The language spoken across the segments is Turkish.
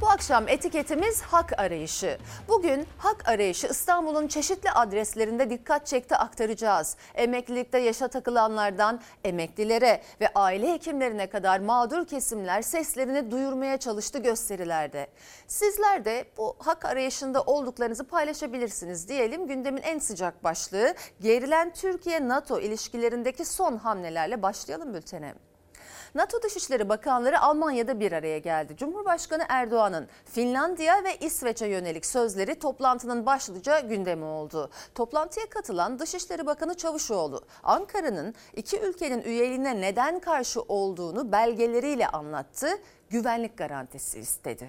Bu akşam etiketimiz hak arayışı. Bugün hak arayışı İstanbul'un çeşitli adreslerinde dikkat çekti aktaracağız. Emeklilikte yaşa takılanlardan emeklilere ve aile hekimlerine kadar mağdur kesimler seslerini duyurmaya çalıştı gösterilerde. Sizler de bu hak arayışında olduklarınızı paylaşabilirsiniz diyelim. Gündemin en sıcak başlığı gerilen Türkiye-NATO ilişkilerindeki son hamlelerle başlayalım bültene. NATO Dışişleri Bakanları Almanya'da bir araya geldi. Cumhurbaşkanı Erdoğan'ın Finlandiya ve İsveç'e yönelik sözleri toplantının başlıca gündemi oldu. Toplantıya katılan Dışişleri Bakanı Çavuşoğlu, Ankara'nın iki ülkenin üyeliğine neden karşı olduğunu belgeleriyle anlattı, güvenlik garantisi istedi.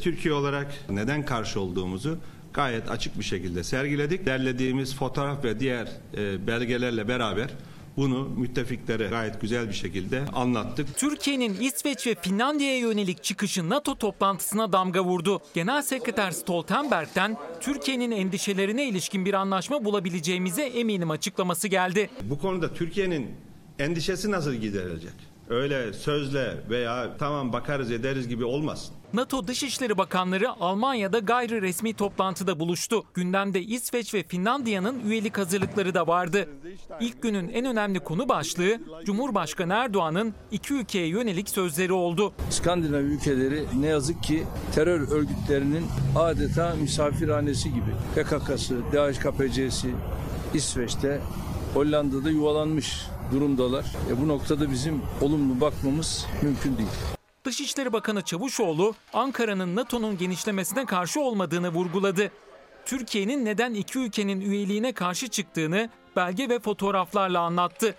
Türkiye olarak neden karşı olduğumuzu gayet açık bir şekilde sergiledik. Derlediğimiz fotoğraf ve diğer e, belgelerle beraber bunu müttefiklere gayet güzel bir şekilde anlattık. Türkiye'nin İsveç ve Finlandiya'ya yönelik çıkışı NATO toplantısına damga vurdu. Genel Sekreter Stoltenberg'den Türkiye'nin endişelerine ilişkin bir anlaşma bulabileceğimize eminim açıklaması geldi. Bu konuda Türkiye'nin endişesi nasıl giderilecek? Öyle sözle veya tamam bakarız ederiz gibi olmasın. NATO Dışişleri Bakanları Almanya'da gayri resmi toplantıda buluştu. Gündemde İsveç ve Finlandiya'nın üyelik hazırlıkları da vardı. İlk günün en önemli konu başlığı Cumhurbaşkanı Erdoğan'ın iki ülkeye yönelik sözleri oldu. İskandinav ülkeleri ne yazık ki terör örgütlerinin adeta misafirhanesi gibi. PKK'sı, DHKPC'si İsveç'te, Hollanda'da yuvalanmış durumdalar. E bu noktada bizim olumlu bakmamız mümkün değil. Dışişleri Bakanı Çavuşoğlu Ankara'nın NATO'nun genişlemesine karşı olmadığını vurguladı. Türkiye'nin neden iki ülkenin üyeliğine karşı çıktığını belge ve fotoğraflarla anlattı.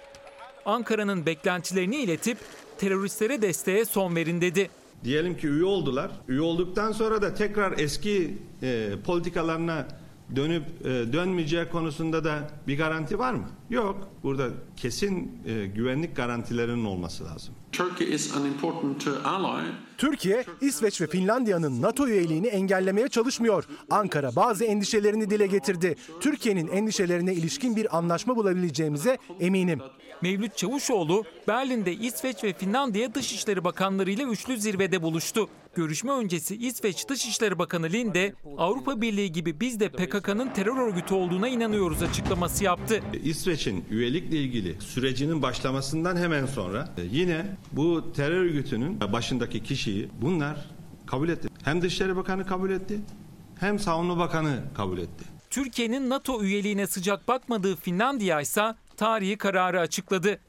Ankara'nın beklentilerini iletip teröristlere desteğe son verin dedi. Diyelim ki üye oldular. Üye olduktan sonra da tekrar eski e, politikalarına dönüp e, dönmeyeceği konusunda da bir garanti var mı? Yok. Burada kesin e, güvenlik garantilerinin olması lazım. Türkiye, İsveç ve Finlandiya'nın NATO üyeliğini engellemeye çalışmıyor. Ankara bazı endişelerini dile getirdi. Türkiye'nin endişelerine ilişkin bir anlaşma bulabileceğimize eminim. Mevlüt Çavuşoğlu Berlin'de İsveç ve Finlandiya Dışişleri Bakanları ile üçlü zirvede buluştu. Görüşme öncesi İsveç Dışişleri Bakanı Linde Avrupa Birliği gibi biz de PKK'nın terör örgütü olduğuna inanıyoruz açıklaması yaptı. İsveç'in üyelikle ilgili sürecinin başlamasından hemen sonra e, yine bu terör örgütünün başındaki kişiyi bunlar kabul etti. Hem Dışişleri Bakanı kabul etti hem Savunma Bakanı kabul etti. Türkiye'nin NATO üyeliğine sıcak bakmadığı Finlandiya ise tarihi kararı açıkladı.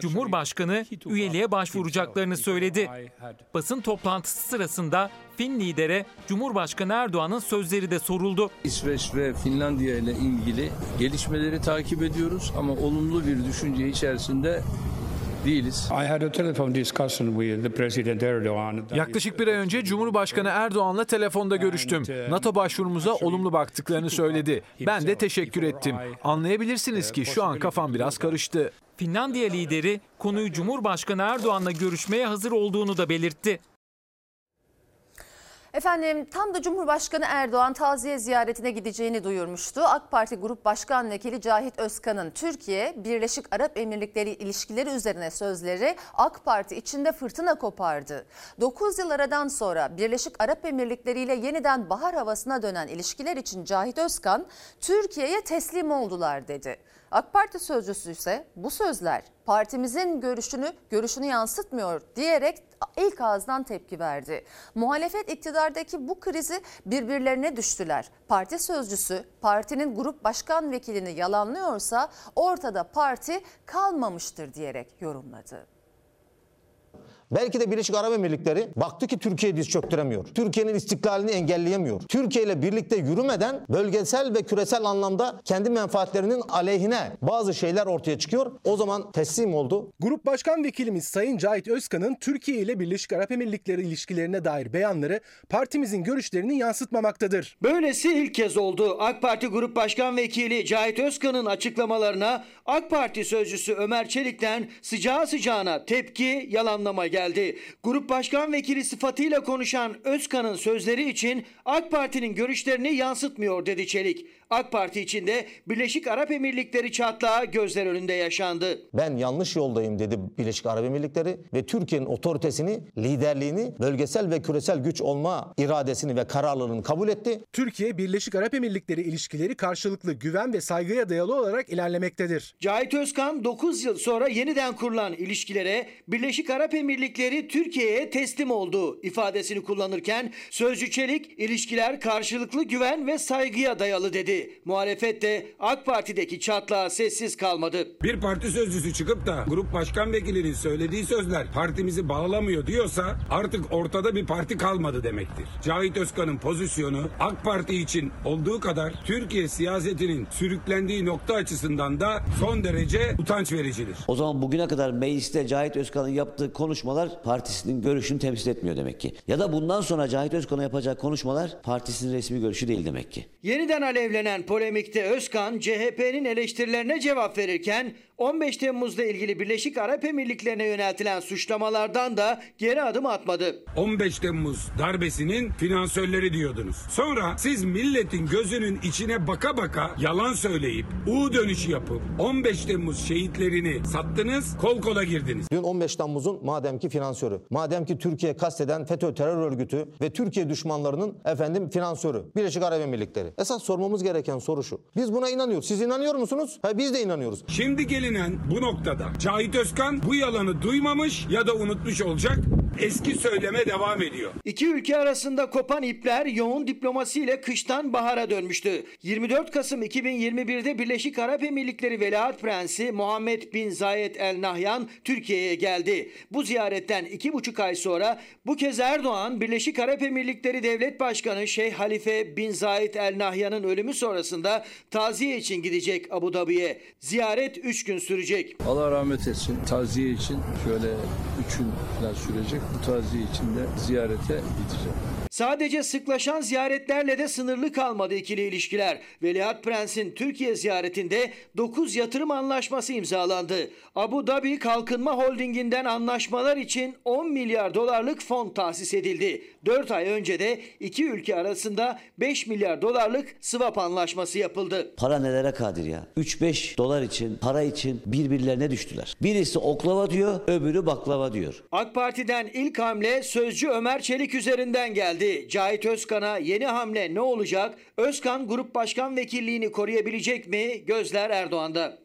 Cumhurbaşkanı üyeliğe başvuracaklarını söyledi. Basın toplantısı sırasında Fin lidere Cumhurbaşkanı Erdoğan'ın sözleri de soruldu. İsveç ve Finlandiya ile ilgili gelişmeleri takip ediyoruz ama olumlu bir düşünce içerisinde değiliz. Yaklaşık bir ay önce Cumhurbaşkanı Erdoğan'la telefonda görüştüm. NATO başvurumuza olumlu baktıklarını söyledi. Ben de teşekkür ettim. Anlayabilirsiniz ki şu an kafam biraz karıştı. Finlandiya lideri konuyu Cumhurbaşkanı Erdoğan'la görüşmeye hazır olduğunu da belirtti. Efendim tam da Cumhurbaşkanı Erdoğan taziye ziyaretine gideceğini duyurmuştu. AK Parti Grup Başkan Vekili Cahit Özkan'ın Türkiye, Birleşik Arap Emirlikleri ilişkileri üzerine sözleri AK Parti içinde fırtına kopardı. 9 yıl aradan sonra Birleşik Arap Emirlikleri ile yeniden bahar havasına dönen ilişkiler için Cahit Özkan, Türkiye'ye teslim oldular dedi. AK Parti sözcüsü ise bu sözler partimizin görüşünü görüşünü yansıtmıyor diyerek ilk ağızdan tepki verdi. Muhalefet iktidardaki bu krizi birbirlerine düştüler. Parti sözcüsü partinin grup başkan vekilini yalanlıyorsa ortada parti kalmamıştır diyerek yorumladı. Belki de Birleşik Arap Emirlikleri baktı ki Türkiye diz çöktüremiyor. Türkiye'nin istiklalini engelleyemiyor. Türkiye ile birlikte yürümeden bölgesel ve küresel anlamda kendi menfaatlerinin aleyhine bazı şeyler ortaya çıkıyor. O zaman teslim oldu. Grup Başkan Vekilimiz Sayın Cahit Özkan'ın Türkiye ile Birleşik Arap Emirlikleri ilişkilerine dair beyanları partimizin görüşlerini yansıtmamaktadır. Böylesi ilk kez oldu. AK Parti Grup Başkan Vekili Cahit Özkan'ın açıklamalarına AK Parti sözcüsü Ömer Çelik'ten sıcağı sıcağına tepki, yalanlama geldi geldi. Grup Başkan Vekili sıfatıyla konuşan Özkan'ın sözleri için AK Parti'nin görüşlerini yansıtmıyor dedi Çelik. AK Parti içinde Birleşik Arap Emirlikleri çatlağı gözler önünde yaşandı. Ben yanlış yoldayım dedi Birleşik Arap Emirlikleri ve Türkiye'nin otoritesini, liderliğini, bölgesel ve küresel güç olma iradesini ve kararlılığını kabul etti. Türkiye Birleşik Arap Emirlikleri ilişkileri karşılıklı güven ve saygıya dayalı olarak ilerlemektedir. Cahit Özkan 9 yıl sonra yeniden kurulan ilişkilere Birleşik Arap Emirlikleri Türkiye'ye teslim oldu ifadesini kullanırken Sözcü Çelik ilişkiler karşılıklı güven ve saygıya dayalı dedi. Muhalefet de AK Parti'deki çatlağa sessiz kalmadı. Bir parti sözcüsü çıkıp da grup başkan vekilinin söylediği sözler partimizi bağlamıyor diyorsa artık ortada bir parti kalmadı demektir. Cahit Özkan'ın pozisyonu AK Parti için olduğu kadar Türkiye siyasetinin sürüklendiği nokta açısından da son derece utanç vericidir. O zaman bugüne kadar mecliste Cahit Özkan'ın yaptığı konuşmalar partisinin görüşünü temsil etmiyor demek ki. Ya da bundan sonra Cahit Özkan'a yapacak konuşmalar partisinin resmi görüşü değil demek ki. Yeniden alevlenen polemikte Özkan CHP'nin eleştirilerine cevap verirken 15 Temmuz'da ilgili Birleşik Arap Emirlikleri'ne yöneltilen suçlamalardan da geri adım atmadı. 15 Temmuz darbesinin finansörleri diyordunuz. Sonra siz milletin gözünün içine baka baka yalan söyleyip U dönüşü yapıp 15 Temmuz şehitlerini sattınız, kol kola girdiniz. Dün 15 Temmuz'un madem ki finansörü, madem ki Türkiye kasteden FETÖ terör örgütü ve Türkiye düşmanlarının efendim finansörü Birleşik Arap Emirlikleri. Esas sormamız gereken soru şu. Biz buna inanıyoruz. Siz inanıyor musunuz? Ha, biz de inanıyoruz. Şimdi gelinen bu noktada Cahit Özkan bu yalanı duymamış ya da unutmuş olacak. Eski söyleme devam ediyor. İki ülke arasında kopan ipler yoğun diplomasiyle kıştan bahara dönmüştü. 24 Kasım 2021'de Birleşik Arap Emirlikleri Veliaht Prensi Muhammed Bin Zayed El Nahyan Türkiye'ye geldi. Bu ziyaretten iki buçuk ay sonra bu kez Erdoğan Birleşik Arap Emirlikleri Devlet Başkanı Şeyh Halife Bin Zayed El Nahyan'ın ölümü sonrasında taziye için gidecek Abu Dhabi'ye. Ziyaret 3 gün sürecek. Allah rahmet etsin. Taziye için şöyle üç gün falan sürecek. Bu taziye için de ziyarete gideceğim. Sadece sıklaşan ziyaretlerle de sınırlı kalmadı ikili ilişkiler. Veliaht Prens'in Türkiye ziyaretinde 9 yatırım anlaşması imzalandı. Abu Dhabi Kalkınma Holding'inden anlaşmalar için 10 milyar dolarlık fon tahsis edildi. 4 ay önce de iki ülke arasında 5 milyar dolarlık swap anlaşması yapıldı. Para nelere kadir ya? 3-5 dolar için, para için birbirlerine düştüler. Birisi oklava diyor, öbürü baklava diyor. AK Parti'den ilk hamle sözcü Ömer Çelik üzerinden geldi. Cahit Özkan'a yeni hamle ne olacak? Özkan Grup Başkan Vekilliğini koruyabilecek mi? Gözler Erdoğan'da.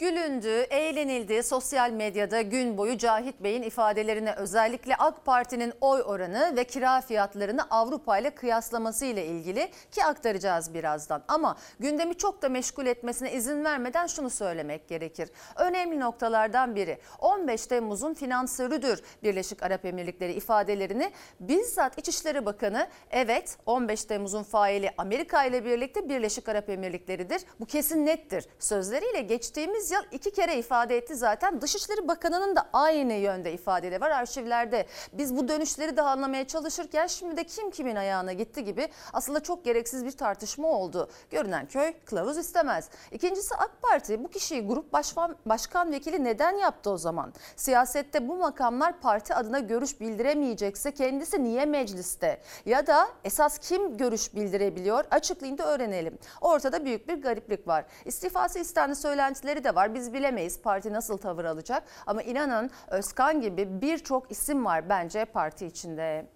Gülündü, eğlenildi. Sosyal medyada gün boyu Cahit Bey'in ifadelerine özellikle AK Parti'nin oy oranı ve kira fiyatlarını Avrupa ile kıyaslaması ile ilgili ki aktaracağız birazdan. Ama gündemi çok da meşgul etmesine izin vermeden şunu söylemek gerekir. Önemli noktalardan biri 15 Temmuz'un finansörüdür Birleşik Arap Emirlikleri ifadelerini bizzat İçişleri Bakanı evet 15 Temmuz'un faili Amerika ile birlikte Birleşik Arap Emirlikleri'dir. Bu kesin nettir. Sözleriyle geçtiğimiz yıl iki kere ifade etti zaten. Dışişleri Bakanı'nın da aynı yönde ifadeleri var arşivlerde. Biz bu dönüşleri de anlamaya çalışırken şimdi de kim kimin ayağına gitti gibi aslında çok gereksiz bir tartışma oldu. Görünen köy kılavuz istemez. İkincisi AK Parti bu kişiyi grup başkan, başkan vekili neden yaptı o zaman? Siyasette bu makamlar parti adına görüş bildiremeyecekse kendisi niye mecliste? Ya da esas kim görüş bildirebiliyor? Açıklayın da öğrenelim. Ortada büyük bir gariplik var. İstifası istendi söylentileri de var. Biz bilemeyiz parti nasıl tavır alacak. Ama inanın Özkan gibi birçok isim var bence parti içinde.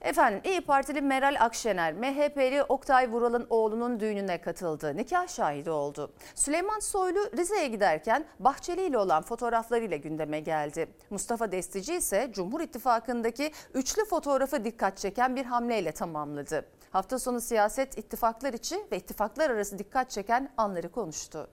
Efendim İyi Partili Meral Akşener, MHP'li Oktay Vural'ın oğlunun düğününe katıldı. Nikah şahidi oldu. Süleyman Soylu Rize'ye giderken Bahçeli ile olan fotoğraflarıyla gündeme geldi. Mustafa Destici ise Cumhur İttifakı'ndaki üçlü fotoğrafı dikkat çeken bir hamleyle tamamladı. Hafta sonu siyaset ittifaklar içi ve ittifaklar arası dikkat çeken anları konuştu.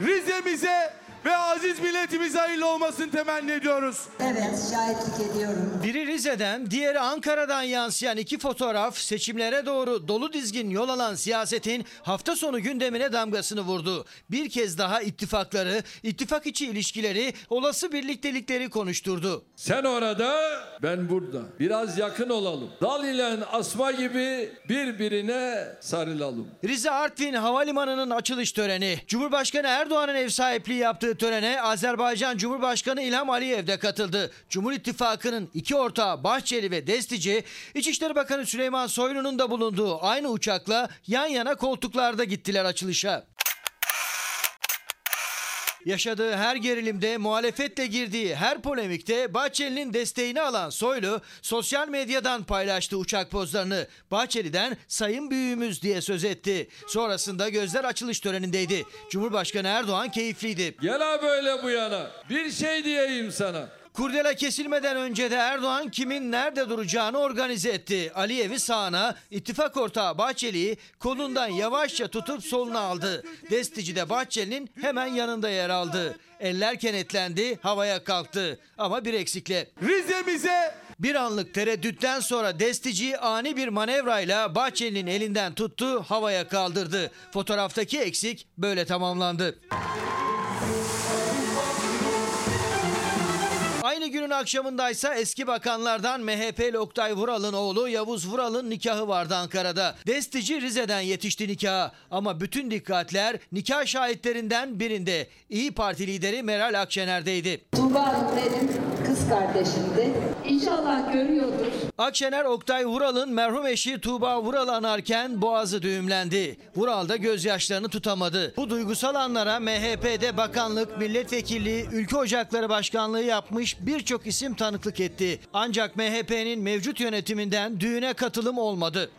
Rize'mize ve aziz milletimize hayırlı olmasını temenni ediyoruz. Evet, şahitlik ediyorum. Biri Rize'den, diğeri Ankara'dan yansıyan iki fotoğraf seçimlere doğru dolu dizgin yol alan siyasetin hafta sonu gündemine damgasını vurdu. Bir kez daha ittifakları, ittifak içi ilişkileri, olası birliktelikleri konuşturdu. Sen orada, ben burada. Biraz yakın olalım. Dal ile asma gibi birbirine sarılalım. Rize Artvin Havalimanı'nın açılış töreni, Cumhurbaşkanı Erdoğan'ın ev sahipliği yaptığı törene Azerbaycan Cumhurbaşkanı İlham Aliyev de katıldı. Cumhur İttifakı'nın iki ortağı Bahçeli ve Destici, İçişleri Bakanı Süleyman Soylu'nun da bulunduğu aynı uçakla yan yana koltuklarda gittiler açılışa. Yaşadığı her gerilimde, muhalefetle girdiği her polemikte Bahçeli'nin desteğini alan Soylu sosyal medyadan paylaştı uçak pozlarını. Bahçeli'den sayın büyüğümüz diye söz etti. Sonrasında gözler açılış törenindeydi. Cumhurbaşkanı Erdoğan keyifliydi. Gel böyle bu yana. Bir şey diyeyim sana. Kurdela kesilmeden önce de Erdoğan kimin nerede duracağını organize etti. Aliyev'i sağına, ittifak ortağı Bahçeli'yi kolundan yavaşça tutup soluna aldı. Destici de Bahçeli'nin hemen yanında yer aldı. Eller kenetlendi, havaya kalktı. Ama bir eksikle. Rize'mize Bir anlık tereddütten sonra Destici ani bir manevrayla Bahçeli'nin elinden tuttu, havaya kaldırdı. Fotoğraftaki eksik böyle tamamlandı. Aynı günün akşamındaysa eski bakanlardan MHP'li Oktay Vural'ın oğlu Yavuz Vural'ın nikahı vardı Ankara'da. Destici Rize'den yetişti nikaha ama bütün dikkatler nikah şahitlerinden birinde. İyi Parti lideri Meral Akşener'deydi. Tuğba benim kız kardeşimdi. İnşallah görüyordur. Akşener Oktay Vural'ın merhum eşi Tuğba Vural'ı anarken boğazı düğümlendi. Vural da gözyaşlarını tutamadı. Bu duygusal anlara MHP'de bakanlık, milletvekilliği, ülke ocakları başkanlığı yapmış birçok isim tanıklık etti. Ancak MHP'nin mevcut yönetiminden düğüne katılım olmadı.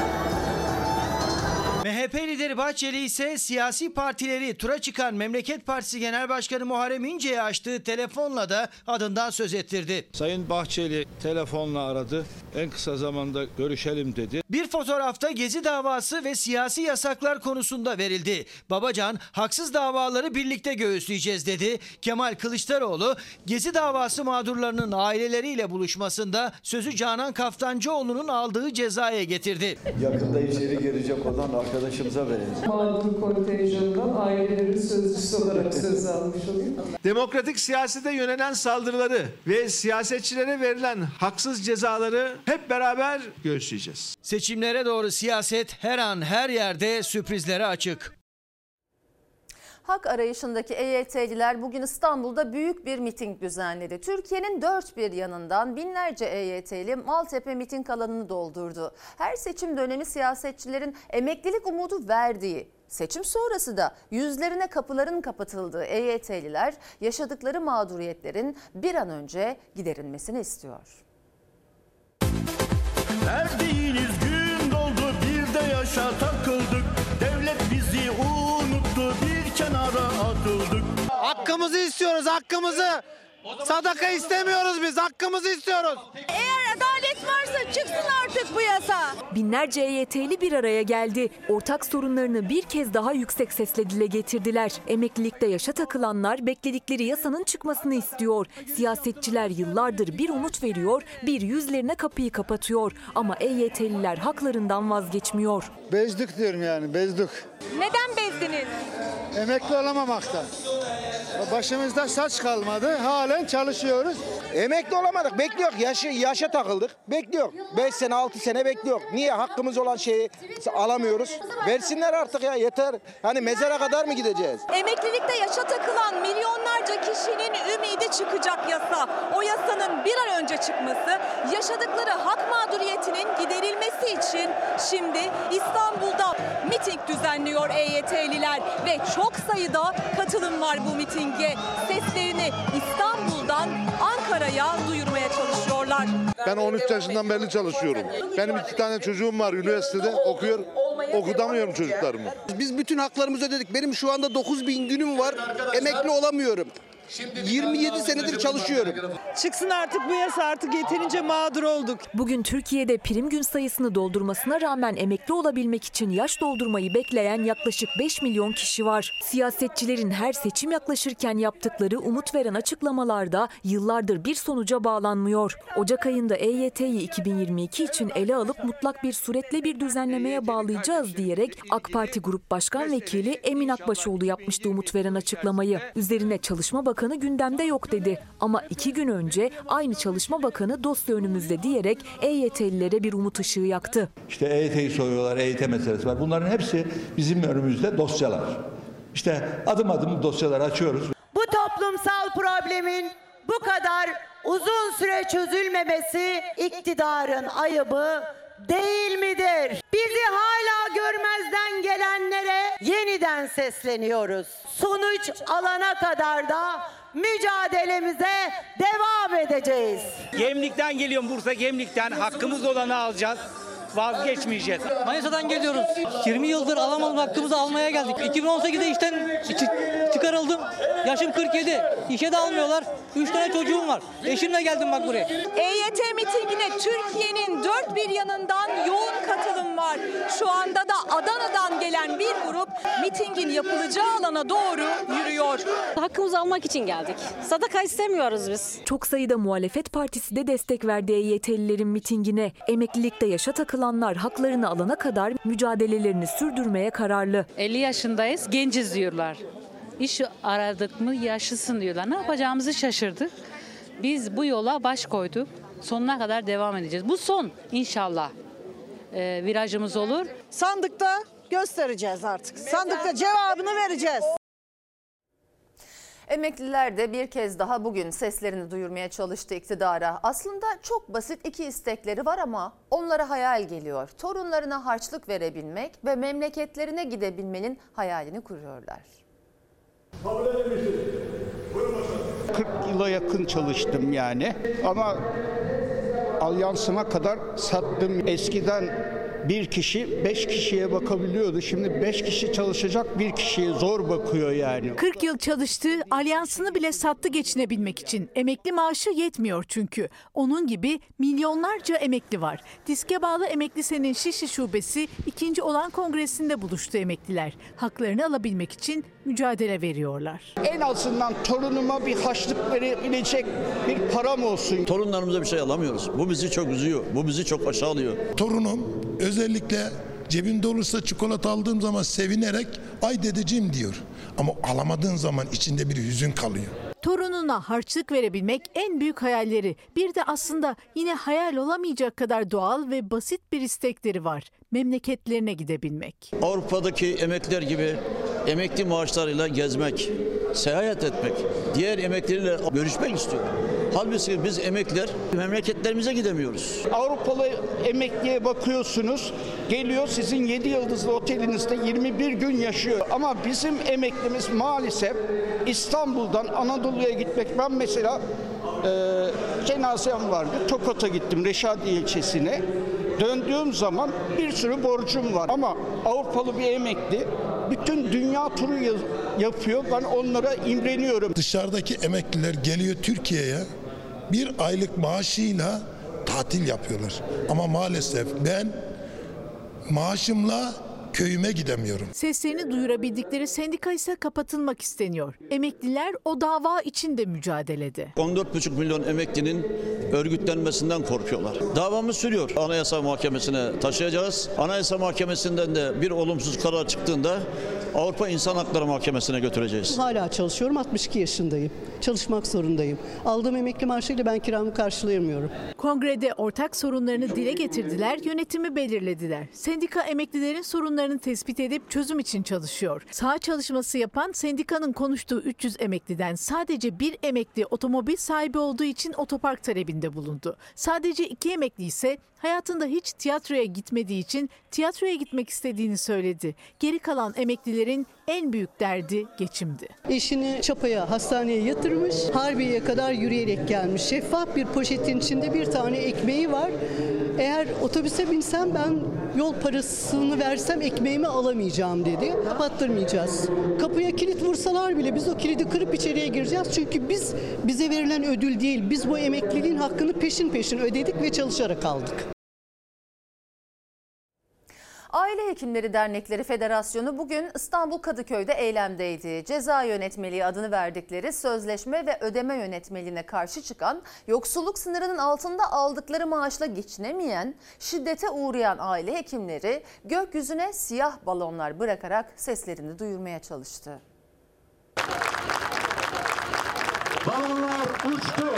MHP lideri Bahçeli ise siyasi partileri tura çıkan Memleket Partisi Genel Başkanı Muharrem İnce'ye açtığı telefonla da adından söz ettirdi. Sayın Bahçeli telefonla aradı. En kısa zamanda görüşelim dedi. Bir fotoğrafta Gezi davası ve siyasi yasaklar konusunda verildi. Babacan haksız davaları birlikte göğüsleyeceğiz dedi. Kemal Kılıçdaroğlu Gezi davası mağdurlarının aileleriyle buluşmasında sözü Canan Kaftancıoğlu'nun aldığı cezaya getirdi. Yakında içeri girecek olan arkadaşımıza verelim. mağdur kontenjanından ailelerin sözcüsü olarak söz almış olayım. demokratik siyasete yönelen saldırıları ve siyasetçilere verilen haksız cezaları hep beraber göğüsleyeceğiz. Seçimlere doğru siyaset her an her yerde sürprizlere açık. Hak arayışındaki EYT'liler bugün İstanbul'da büyük bir miting düzenledi. Türkiye'nin dört bir yanından binlerce EYT'li Maltepe miting alanını doldurdu. Her seçim dönemi siyasetçilerin emeklilik umudu verdiği, seçim sonrası da yüzlerine kapıların kapatıldığı EYT'liler yaşadıkları mağduriyetlerin bir an önce giderilmesini istiyor. Verdiğiniz gün doldu bir de yaşa takıldık. Kenara atıldık. Hakkımızı istiyoruz, hakkımızı. Sadaka istemiyoruz biz, hakkımızı istiyoruz. Eğer adalet varsa çıksın artık bu yasa. Binlerce EYT'li bir araya geldi. Ortak sorunlarını bir kez daha yüksek sesle dile getirdiler. Emeklilikte yaşa takılanlar bekledikleri yasanın çıkmasını istiyor. Siyasetçiler yıllardır bir umut veriyor, bir yüzlerine kapıyı kapatıyor. Ama EYT'liler haklarından vazgeçmiyor. Bezdik diyorum yani, bezdik. Neden bezdiniz? Emekli olamamaktan. Başımızda saç kalmadı, halen çalışıyoruz. Emekli olamadık. Bekliyor. Yaşı, yaşa takıldık. Bekliyor. 5 sene 6 sene bekliyor. Niye? Hakkımız olan şeyi alamıyoruz. Versinler artık ya yeter. Hani mezara kadar mı gideceğiz? Emeklilikte yaşa takılan milyonlarca kişinin ümidi çıkacak yasa. O yasanın bir an önce çıkması, yaşadıkları hak mağduriyetinin giderilmesi için şimdi İstanbul'da miting düzenliyor EYT'liler ve çok sayıda katılım var bu mitinge. Seslerini İstanbul'dan Ankara'ya duyurmaya çalışıyorlar. Ben 13 yaşından beri çalışıyorum. Benim iki tane çocuğum var üniversitede okuyor. Okutamıyorum çocuklarımı. Biz bütün haklarımızı ödedik. Benim şu anda 9 bin günüm var. Emekli olamıyorum. 27 senedir çalışıyorum. Çıksın artık bu yasa artık yeterince mağdur olduk. Bugün Türkiye'de prim gün sayısını doldurmasına rağmen emekli olabilmek için yaş doldurmayı bekleyen yaklaşık 5 milyon kişi var. Siyasetçilerin her seçim yaklaşırken yaptıkları umut veren açıklamalarda yıllardır bir sonuca bağlanmıyor. Ocak ayında EYT'yi 2022 için ele alıp mutlak bir suretle bir düzenlemeye bağlayacağız diyerek AK Parti Grup Başkan Vekili Emin Akbaşoğlu yapmıştı umut veren açıklamayı. Üzerine Çalışma Bakanı gündemde yok dedi. Ama iki gün önce aynı Çalışma Bakanı dosya önümüzde diyerek EYT'lilere bir umut ışığı yaktı. İşte EYT'yi soruyorlar, EYT meselesi var. Bunların hepsi bizim önümüzde dosyalar. İşte adım adım dosyaları açıyoruz. Bu toplum toplumsal problemin bu kadar uzun süre çözülmemesi iktidarın ayıbı değil midir? Bizi hala görmezden gelenlere yeniden sesleniyoruz. Sonuç alana kadar da mücadelemize devam edeceğiz. Gemlikten geliyorum Bursa Gemlik'ten. Hakkımız olanı alacağız. Vazgeçmeyeceğiz. Manisa'dan geliyoruz. 20 yıldır alamadığımız hakkımızı almaya geldik. 2018'de işten çı- çıkarıldım. Yaşım 47. İşe de almıyorlar. 3 tane çocuğum var. Eşimle geldim bak buraya. EYT mitingine Türkiye'nin dört bir yanından yoğun katılım var. Şu anda da Adana'dan gelen bir grup mitingin yapılacağı alana doğru yürüyor. Hakkımızı almak için geldik. Sadaka istemiyoruz biz. Çok sayıda muhalefet partisi de destek verdi EYT'lilerin mitingine. Emeklilikte yaşa takılanlar haklarını alana kadar mücadelelerini sürdürmeye kararlı. 50 yaşındayız, genciz diyorlar. İş aradık mı yaşlısın diyorlar. Ne yapacağımızı şaşırdık. Biz bu yola baş koyduk. Sonuna kadar devam edeceğiz. Bu son inşallah e, virajımız olur. Sandıkta göstereceğiz artık. Sandıkta cevabını vereceğiz. Emekliler de bir kez daha bugün seslerini duyurmaya çalıştı iktidara. Aslında çok basit iki istekleri var ama onlara hayal geliyor. Torunlarına harçlık verebilmek ve memleketlerine gidebilmenin hayalini kuruyorlar. 40 yıla yakın çalıştım yani ama alyansıma kadar sattım. Eskiden bir kişi beş kişiye bakabiliyordu. Şimdi beş kişi çalışacak bir kişiye zor bakıyor yani. 40 yıl çalıştı, alyansını bile sattı geçinebilmek için. Emekli maaşı yetmiyor çünkü. Onun gibi milyonlarca emekli var. Diske bağlı Emekli Sen'in Şişli Şubesi ikinci olan kongresinde buluştu emekliler. Haklarını alabilmek için mücadele veriyorlar. En azından torunuma bir haçlık verebilecek bir param olsun. Torunlarımıza bir şey alamıyoruz. Bu bizi çok üzüyor. Bu bizi çok aşağılıyor. Torunum özellikle cebimde olursa çikolata aldığım zaman sevinerek ay dedeciğim diyor. Ama alamadığın zaman içinde bir hüzün kalıyor. Torununa harçlık verebilmek en büyük hayalleri. Bir de aslında yine hayal olamayacak kadar doğal ve basit bir istekleri var. Memleketlerine gidebilmek. Avrupa'daki emekliler gibi emekli maaşlarıyla gezmek, seyahat etmek, diğer emeklilerle görüşmek istiyor. Halbuki biz emekliler memleketlerimize gidemiyoruz. Avrupalı emekliye bakıyorsunuz. Geliyor sizin 7 yıldızlı otelinizde 21 gün yaşıyor. Ama bizim emeklimiz maalesef İstanbul'dan Anadolu'ya gitmek. Ben mesela e, cenazem vardı. Tokat'a gittim Reşadiye ilçesine. Döndüğüm zaman bir sürü borcum var. Ama Avrupalı bir emekli bütün dünya turu ya- yapıyor. Ben onlara imreniyorum. Dışarıdaki emekliler geliyor Türkiye'ye bir aylık maaşıyla tatil yapıyorlar. Ama maalesef ben maaşımla köyüme gidemiyorum. Seslerini duyurabildikleri sendika ise kapatılmak isteniyor. Emekliler o dava için de mücadelede. 14,5 milyon emeklinin örgütlenmesinden korkuyorlar. Davamız sürüyor. Anayasa Mahkemesi'ne taşıyacağız. Anayasa Mahkemesi'nden de bir olumsuz karar çıktığında Avrupa İnsan Hakları Mahkemesi'ne götüreceğiz. Hala çalışıyorum. 62 yaşındayım. Çalışmak zorundayım. Aldığım emekli maaşıyla ben kiramı karşılayamıyorum. Kongrede ortak sorunlarını dile getirdiler, yönetimi belirlediler. Sendika emeklilerin sorunlarını tespit edip çözüm için çalışıyor. Sağ çalışması yapan sendikanın konuştuğu 300 emekliden sadece bir emekli otomobil sahibi olduğu için otopark talebinde bulundu. Sadece iki emekli ise hayatında hiç tiyatroya gitmediği için tiyatroya gitmek istediğini söyledi. Geri kalan emeklilerin en büyük derdi geçimdi. Eşini çapaya, hastaneye yatırmış. Harbiye'ye kadar yürüyerek gelmiş. Şeffaf bir poşetin içinde bir tane ekmeği var. Eğer otobüse binsem ben yol parasını versem ekmeğimi alamayacağım dedi. Kapattırmayacağız. Kapıya kilit vursalar bile biz o kilidi kırıp içeriye gireceğiz. Çünkü biz bize verilen ödül değil. Biz bu emekliliğin hakkını peşin peşin ödedik ve çalışarak aldık. Aile Hekimleri Dernekleri Federasyonu bugün İstanbul Kadıköy'de eylemdeydi. Ceza yönetmeliği adını verdikleri sözleşme ve ödeme yönetmeliğine karşı çıkan, yoksulluk sınırının altında aldıkları maaşla geçinemeyen, şiddete uğrayan aile hekimleri gökyüzüne siyah balonlar bırakarak seslerini duyurmaya çalıştı. Balonlar uçtu.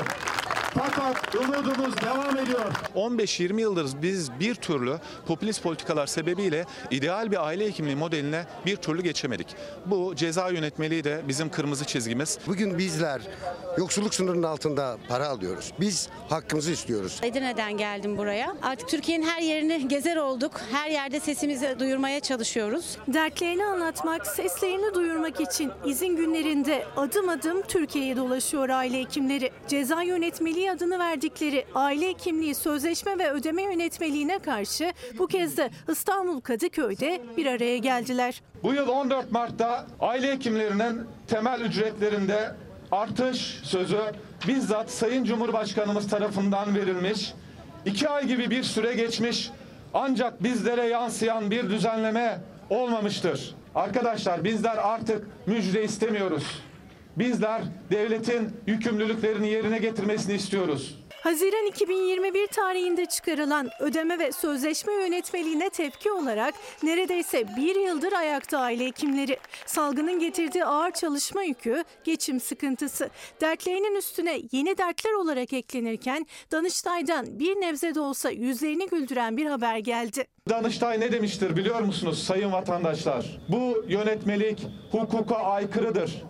Fakat umudumuz devam ediyor. 15-20 yıldır biz bir türlü popülist politikalar sebebiyle ideal bir aile hekimliği modeline bir türlü geçemedik. Bu ceza yönetmeliği de bizim kırmızı çizgimiz. Bugün bizler yoksulluk sınırının altında para alıyoruz. Biz hakkımızı istiyoruz. Edirne'den geldim buraya. Artık Türkiye'nin her yerini gezer olduk. Her yerde sesimizi duyurmaya çalışıyoruz. Dertlerini anlatmak, seslerini duyurmak için izin günlerinde adım adım Türkiye'ye dolaşıyor aile hekimleri. Ceza yönetmeliği adını verdikleri aile hekimliği sözleşme ve ödeme yönetmeliğine karşı bu kez de İstanbul Kadıköy'de bir araya geldiler. Bu yıl 14 Mart'ta aile hekimlerinin temel ücretlerinde artış sözü bizzat Sayın Cumhurbaşkanımız tarafından verilmiş. İki ay gibi bir süre geçmiş ancak bizlere yansıyan bir düzenleme olmamıştır. Arkadaşlar bizler artık müjde istemiyoruz. Bizler devletin yükümlülüklerini yerine getirmesini istiyoruz. Haziran 2021 tarihinde çıkarılan ödeme ve sözleşme yönetmeliğine tepki olarak neredeyse bir yıldır ayakta aile hekimleri. Salgının getirdiği ağır çalışma yükü, geçim sıkıntısı, dertlerinin üstüne yeni dertler olarak eklenirken Danıştay'dan bir nebze de olsa yüzlerini güldüren bir haber geldi. Danıştay ne demiştir biliyor musunuz sayın vatandaşlar? Bu yönetmelik hukuka aykırıdır.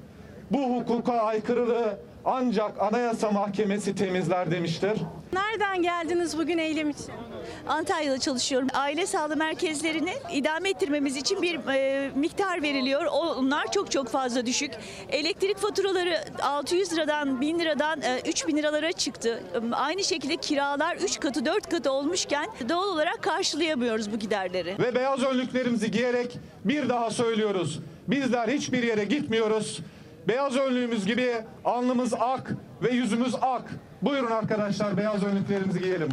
Bu hukuka aykırılığı ancak Anayasa Mahkemesi temizler demiştir. Nereden geldiniz bugün eylem için? Antalya'da çalışıyorum. Aile sağlığı merkezlerini idame ettirmemiz için bir e, miktar veriliyor. Onlar çok çok fazla düşük. Elektrik faturaları 600 liradan 1000 liradan e, 3000 liralara çıktı. E, Aynı şekilde kiralar 3 katı 4 katı olmuşken doğal olarak karşılayamıyoruz bu giderleri. Ve beyaz önlüklerimizi giyerek bir daha söylüyoruz. Bizler hiçbir yere gitmiyoruz. Beyaz önlüğümüz gibi alnımız ak ve yüzümüz ak. Buyurun arkadaşlar beyaz önlüklerimizi giyelim.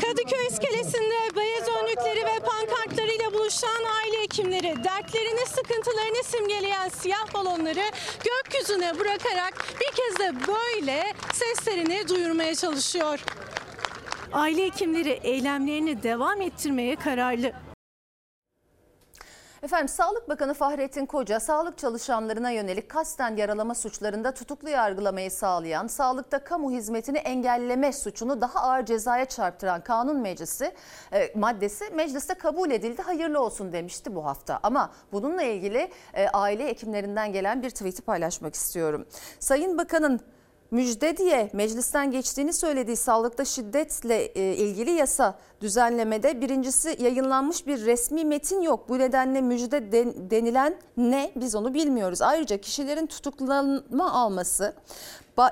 Kadıköy iskelesinde beyaz önlükleri ve pankartlarıyla buluşan aile hekimleri dertlerini, sıkıntılarını simgeleyen siyah balonları gökyüzüne bırakarak bir kez de böyle seslerini duyurmaya çalışıyor. Aile hekimleri eylemlerini devam ettirmeye kararlı. Efendim Sağlık Bakanı Fahrettin Koca sağlık çalışanlarına yönelik kasten yaralama suçlarında tutuklu yargılamayı sağlayan, sağlıkta kamu hizmetini engelleme suçunu daha ağır cezaya çarptıran kanun meclisi e, maddesi mecliste kabul edildi. Hayırlı olsun demişti bu hafta. Ama bununla ilgili e, aile hekimlerinden gelen bir tweet'i paylaşmak istiyorum. Sayın Bakan'ın müjde diye meclisten geçtiğini söylediği sağlıkta şiddetle e, ilgili yasa düzenlemede birincisi yayınlanmış bir resmi metin yok. Bu nedenle müjde den- denilen ne biz onu bilmiyoruz. Ayrıca kişilerin tutuklanma alması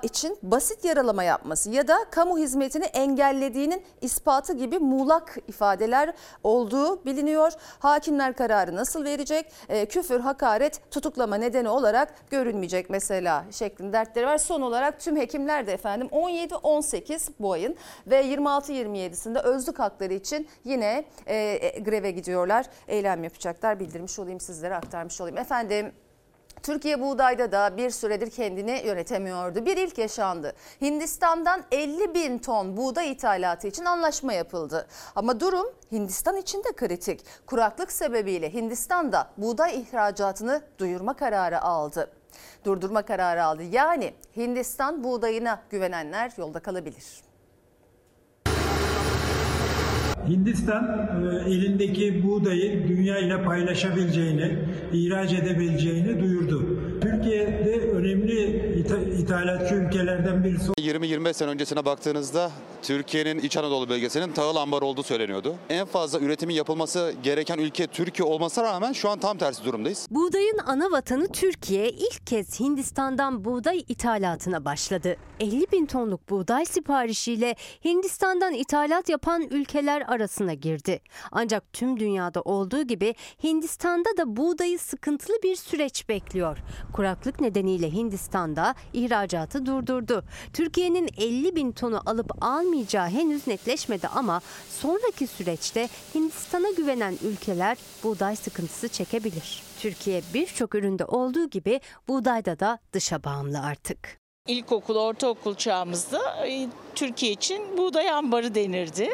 için basit yaralama yapması ya da kamu hizmetini engellediğinin ispatı gibi muğlak ifadeler olduğu biliniyor. Hakimler kararı nasıl verecek? E, küfür, hakaret, tutuklama nedeni olarak görünmeyecek mesela şeklinde dertleri var. Son olarak tüm hekimler de efendim 17-18 bu ayın ve 26-27'sinde özlük hakları için yine e, e, greve gidiyorlar. Eylem yapacaklar. Bildirmiş olayım sizlere aktarmış olayım. Efendim Türkiye buğdayda da bir süredir kendini yönetemiyordu. Bir ilk yaşandı. Hindistan'dan 50 bin ton buğday ithalatı için anlaşma yapıldı. Ama durum Hindistan için de kritik. Kuraklık sebebiyle Hindistan da buğday ihracatını duyurma kararı aldı. Durdurma kararı aldı. Yani Hindistan buğdayına güvenenler yolda kalabilir. Hindistan e, elindeki buğdayı dünya ile paylaşabileceğini, ihraç edebileceğini duyurdu. Türkiye'de önemli itha- ithalatçı ülkelerden birisi 20-25 sene öncesine baktığınızda Türkiye'nin İç Anadolu bölgesinin tahıl ambarı olduğu söyleniyordu. En fazla üretimin yapılması gereken ülke Türkiye olmasına rağmen şu an tam tersi durumdayız. Buğdayın ana vatanı Türkiye ilk kez Hindistan'dan buğday ithalatına başladı. 50 bin tonluk buğday siparişiyle Hindistan'dan ithalat yapan ülkeler arasına girdi. Ancak tüm dünyada olduğu gibi Hindistan'da da buğdayı sıkıntılı bir süreç bekliyor. Kuraklık nedeniyle Hindistan'da ihracatı durdurdu. Türkiye'nin 50 bin tonu alıp almayacağı henüz netleşmedi ama sonraki süreçte Hindistan'a güvenen ülkeler buğday sıkıntısı çekebilir. Türkiye birçok üründe olduğu gibi buğdayda da dışa bağımlı artık. İlkokul, ortaokul çağımızda e, Türkiye için buğday ambarı denirdi.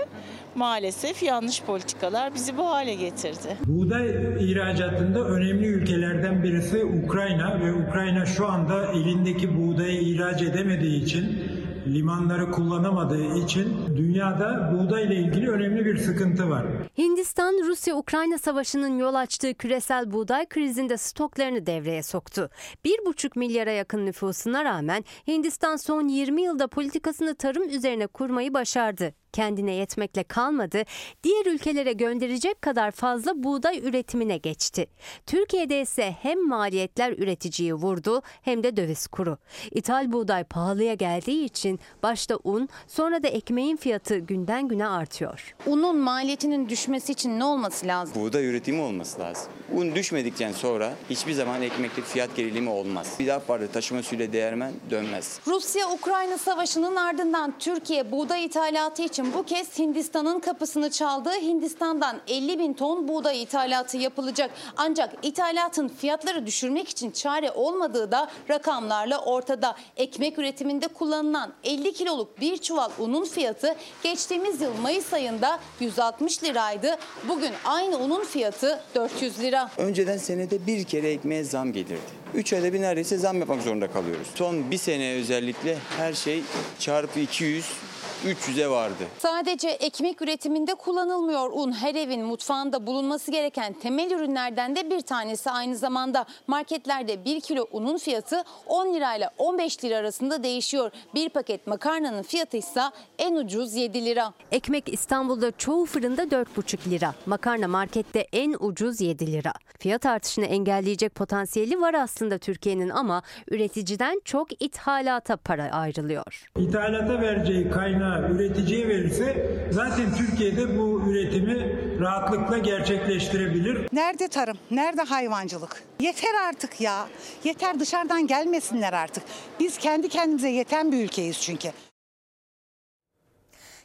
Maalesef yanlış politikalar bizi bu hale getirdi. Buğday ihracatında önemli ülkelerden birisi Ukrayna ve Ukrayna şu anda elindeki buğdayı ihraç edemediği için limanları kullanamadığı için dünyada buğday ile ilgili önemli bir sıkıntı var. Hindistan, Rusya-Ukrayna savaşının yol açtığı küresel buğday krizinde stoklarını devreye soktu. 1,5 milyara yakın nüfusuna rağmen Hindistan son 20 yılda politikasını tarım üzerine kurmayı başardı. Kendine yetmekle kalmadı, diğer ülkelere gönderecek kadar fazla buğday üretimine geçti. Türkiye'de ise hem maliyetler üreticiyi vurdu hem de döviz kuru. İthal buğday pahalıya geldiği için başta un, sonra da ekmeğin fiyatı günden güne artıyor. Unun maliyetinin düşmesi için ne olması lazım? Buğday üretimi olması lazım. Un düşmedikten sonra hiçbir zaman ekmeklik fiyat gerilimi olmaz. Bir daha farklı taşıma suyla değermen dönmez. Rusya-Ukrayna savaşının ardından Türkiye buğday ithalatı için bu kez Hindistan'ın kapısını çaldı. Hindistan'dan 50 bin ton buğday ithalatı yapılacak. Ancak ithalatın fiyatları düşürmek için çare olmadığı da rakamlarla ortada. Ekmek üretiminde kullanılan 50 kiloluk bir çuval unun fiyatı geçtiğimiz yıl Mayıs ayında 160 liraydı. Bugün aynı unun fiyatı 400 lira. Önceden senede bir kere ekmeğe zam gelirdi. 3 ayda bir neredeyse zam yapmak zorunda kalıyoruz. Son bir sene özellikle her şey çarpı 200 300'e vardı. Sadece ekmek üretiminde kullanılmıyor un. Her evin mutfağında bulunması gereken temel ürünlerden de bir tanesi aynı zamanda. Marketlerde 1 kilo unun fiyatı 10 lirayla 15 lira arasında değişiyor. Bir paket makarnanın fiyatı ise en ucuz 7 lira. Ekmek İstanbul'da çoğu fırında 4,5 lira. Makarna markette en ucuz 7 lira. Fiyat artışını engelleyecek potansiyeli var aslında Türkiye'nin ama üreticiden çok ithalata para ayrılıyor. İthalata vereceği kaynağı üreticiye verirse zaten Türkiye'de bu üretimi rahatlıkla gerçekleştirebilir. Nerede tarım? Nerede hayvancılık? Yeter artık ya. Yeter dışarıdan gelmesinler artık. Biz kendi kendimize yeten bir ülkeyiz çünkü.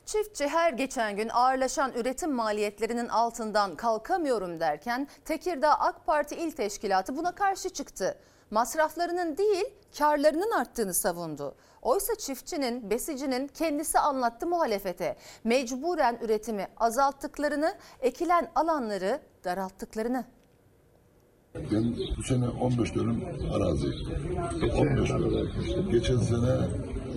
Çiftçi her geçen gün ağırlaşan üretim maliyetlerinin altından kalkamıyorum derken Tekirdağ AK Parti İl Teşkilatı buna karşı çıktı. Masraflarının değil karlarının arttığını savundu. Oysa çiftçinin, besicinin kendisi anlattı muhalefete. Mecburen üretimi azalttıklarını, ekilen alanları daralttıklarını. Ben bu sene 15 dönüm arazi. 15 dönüm. Geçen sene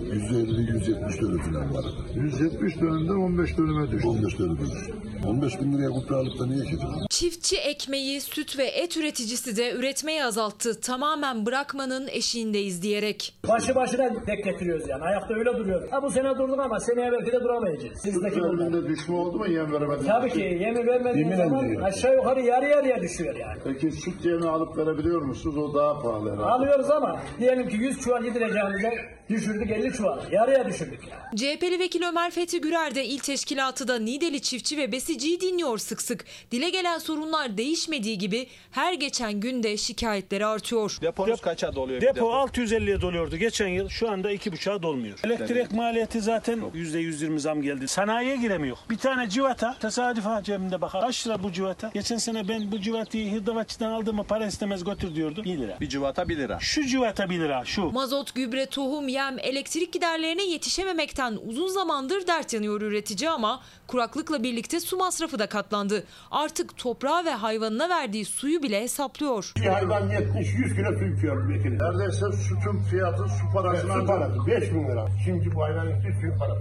150-170 dönüm falan vardı. 170 dönümden 15 dönüme düştü. 15 dönüme düştü. 15 bin liraya kupra alıp da niye ekeceğim? Çiftçi ekmeği, süt ve et üreticisi de üretmeyi azalttı. Tamamen bırakmanın eşiğindeyiz diyerek. Başı başına tek getiriyoruz yani. Ayakta öyle duruyoruz. Ha bu sene durduk ama seneye belki de duramayacağız. Sizdeki Üzerinde düşme oldu mu yem veremedin? Tabii ki yemi vermediğin Yemin zaman ediyorum. aşağı yukarı yarı yarıya düşüyor yani. Peki süt yemi alıp verebiliyor musunuz? O daha pahalı herhalde. Alıyoruz ama diyelim ki 100 çuval yedireceğimize düşürdük 50 çuval. Yarıya düşürdük yani. CHP'li vekil Ömer Fethi Gürer de il teşkilatı da Nideli çiftçi ve besiciyi dinliyor sık sık. Dile gelen sorunlar değişmediği gibi her geçen günde şikayetleri artıyor. Deponuz kaça doluyor? Depo 650'ye doluyordu geçen yıl. Şu anda 2,5'a dolmuyor. Elektrik maliyeti zaten %120 zam geldi. Sanayiye giremiyor. Bir tane civata tesadüf ha cebimde bakar. Kaç lira bu civata? Geçen sene ben bu civatayı hırdavatçıdan aldığımı para istemez götür diyordu. 1 lira. Bir civata 1 lira. Şu civata 1 lira şu. Mazot, gübre, tohum, yem, elektrik giderlerine yetişememekten uzun zamandır dert yanıyor üretici ama kuraklıkla birlikte su masrafı da katlandı. Artık toprağa ve hayvanına verdiği suyu bile hesaplıyor. Bir hayvan 70-100 kilo su içiyor vekili. Neredeyse sütün fiyatı su parasına su parası 5 bin lira. Şimdi bu hayvan içtiği suyun parası.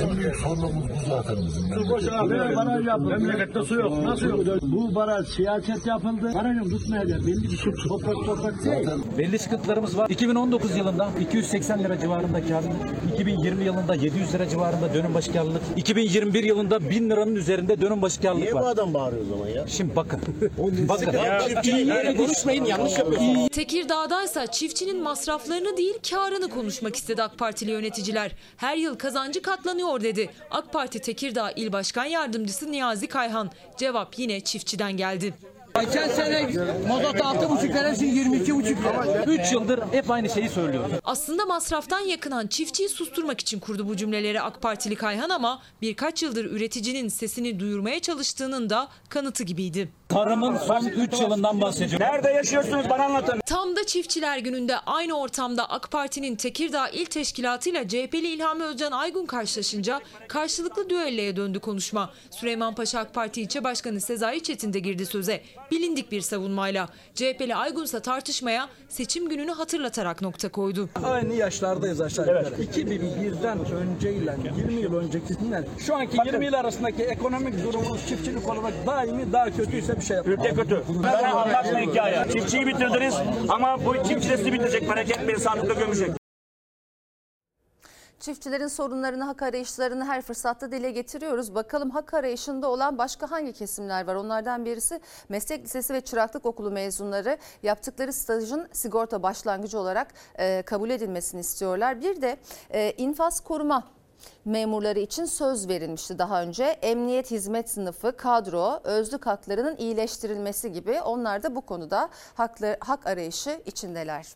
En büyük sorunumuz bu zaten bizim. Su boş abi. Baraj yapıldı. Memlekette su yok. Nasıl yok? Bu baraj siyaset yapıldı. Barajın tutmayacak. Belli bir su toprak toprak değil. Belli sıkıntılarımız var. 2019 yılında 280 lira civarında karlılık, 2020 yılında 700 lira civarında dönüm başı karlılık, 2021 yılında 1000 liranın üzerinde dönüm başı karlılık Niye var. bu adam bağırıyor o zaman ya? Şimdi bakın. bakın. Ya, iyi yere konuşmayın yanlış yapıyorsunuz. Tekirdağ'daysa çiftçinin masraflarını değil karını konuşmak istedi AK Partili yöneticiler. Her yıl kazancı katlanıyor dedi. AK Parti Tekirdağ İl Başkan Yardımcısı Niyazi Kayhan. Cevap yine çiftçiden geldi. Geçen sene mazot 6,5 lira, şimdi 22,5 lira. 3 yıldır hep aynı şeyi söylüyoruz. Aslında masraftan yakınan çiftçiyi susturmak için kurdu bu cümleleri AK Partili Kayhan ama birkaç yıldır üreticinin sesini duyurmaya çalıştığının da kanıtı gibiydi. Tarımın son 3 yılından bahsediyorum. Nerede yaşıyorsunuz bana anlatın. Tam da çiftçiler gününde aynı ortamda AK Parti'nin Tekirdağ İl Teşkilatı ile CHP'li İlhami Özcan Aygun karşılaşınca karşılıklı düelloya döndü konuşma. Süleymanpaşa AK Parti İlçe Başkanı Sezai Çetin de girdi söze. Bilindik bir savunmayla. CHP'li Aygun ise tartışmaya seçim gününü hatırlatarak nokta koydu. Aynı yaşlardayız aşağı yukarı. 2001'den önceyle 20 yıl öncekisinden şu anki 20 yıl arasındaki ekonomik durumumuz çiftçilik olarak daimi daha kötüyse bir şey yapalım. Ülke kötü. Bana anlatma hikaye. Çiftçiyi bitirdiniz ama bu çiftçi bitirecek. Merak etmeyin sandıkta gömecek. Çiftçilerin sorunlarını, hak arayışlarını her fırsatta dile getiriyoruz. Bakalım hak arayışında olan başka hangi kesimler var? Onlardan birisi meslek lisesi ve çıraklık okulu mezunları yaptıkları stajın sigorta başlangıcı olarak e, kabul edilmesini istiyorlar. Bir de e, infaz koruma memurları için söz verilmişti daha önce. Emniyet hizmet sınıfı, kadro, özlük haklarının iyileştirilmesi gibi onlar da bu konuda haklı, hak arayışı içindeler.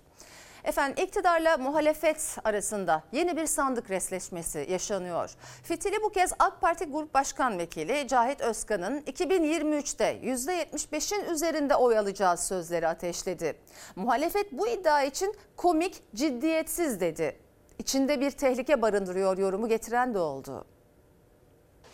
Efendim iktidarla muhalefet arasında yeni bir sandık resleşmesi yaşanıyor. Fitili bu kez AK Parti Grup Başkan Vekili Cahit Özkan'ın 2023'te %75'in üzerinde oy alacağı sözleri ateşledi. Muhalefet bu iddia için komik, ciddiyetsiz dedi. İçinde bir tehlike barındırıyor yorumu getiren de oldu.